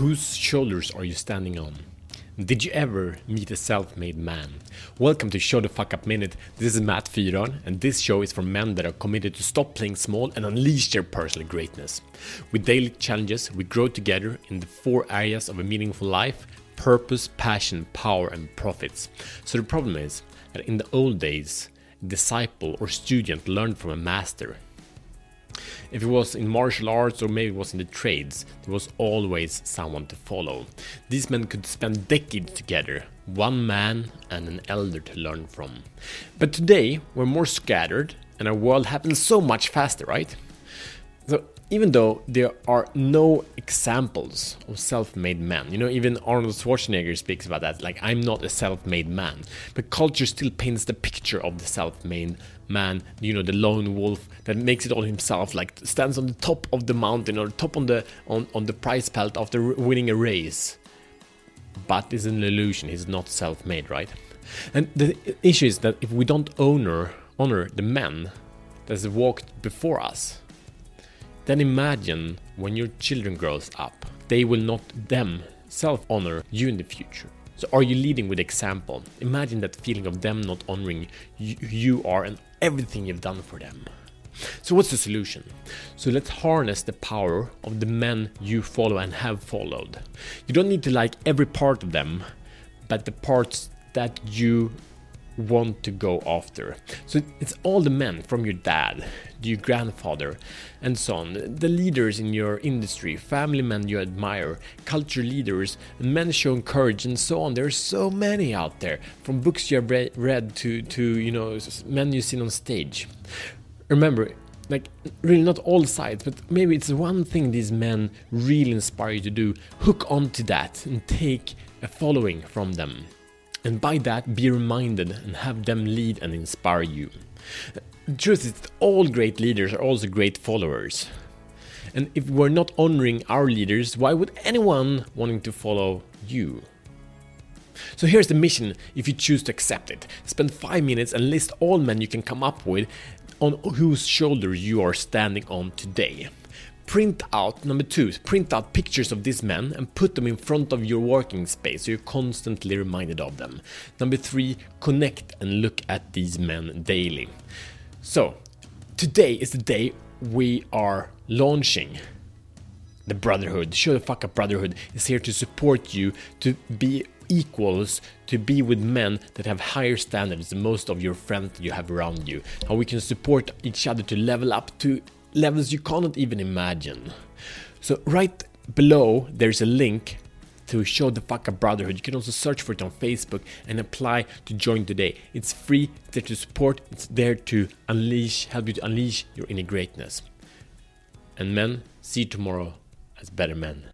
Whose shoulders are you standing on? Did you ever meet a self-made man? Welcome to Show the Fuck Up Minute. This is Matt Fyron, and this show is for men that are committed to stop playing small and unleash their personal greatness. With daily challenges, we grow together in the four areas of a meaningful life: purpose, passion, power, and profits. So the problem is that in the old days, a disciple or student learned from a master. If it was in martial arts or maybe it was in the trades, there was always someone to follow. These men could spend decades together, one man and an elder to learn from. But today, we're more scattered and our world happens so much faster, right? So even though there are no examples of self-made men, you know, even Arnold Schwarzenegger speaks about that, like I'm not a self-made man, but culture still paints the picture of the self-made man, you know, the lone wolf that makes it all himself, like stands on the top of the mountain or top on the on, on the prize pelt after winning a race. But it's an illusion, he's not self-made, right? And the issue is that if we don't honor honor the men that walked before us, then imagine when your children grows up, they will not them self honor you in the future. So are you leading with example? Imagine that feeling of them not honoring you, you are and everything you've done for them. So what's the solution? So let's harness the power of the men you follow and have followed. You don't need to like every part of them, but the parts that you want to go after. So it's all the men from your dad, your grandfather, and so on. The leaders in your industry, family men you admire, culture leaders, men showing courage, and so on. There's so many out there, from books you have read to to you know men you've seen on stage. Remember. Like, really, not all sides, but maybe it's one thing these men really inspire you to do. Hook onto that and take a following from them and by that be reminded and have them lead and inspire you. The truth is all great leaders are also great followers. And if we're not honoring our leaders, why would anyone wanting to follow you? So here's the mission if you choose to accept it. Spend 5 minutes and list all men you can come up with on whose shoulders you are standing on today print out number two print out pictures of these men and put them in front of your working space so you're constantly reminded of them. Number three connect and look at these men daily. So today is the day we are launching. The brotherhood show the fuck up brotherhood is here to support you to be equals to be with men that have higher standards than most of your friends you have around you. How we can support each other to level up to levels you cannot even imagine. So right below there's a link to show the up brotherhood. You can also search for it on Facebook and apply to join today. It's free, it's there to support, it's there to unleash, help you to unleash your inner greatness. And men, see tomorrow as better men.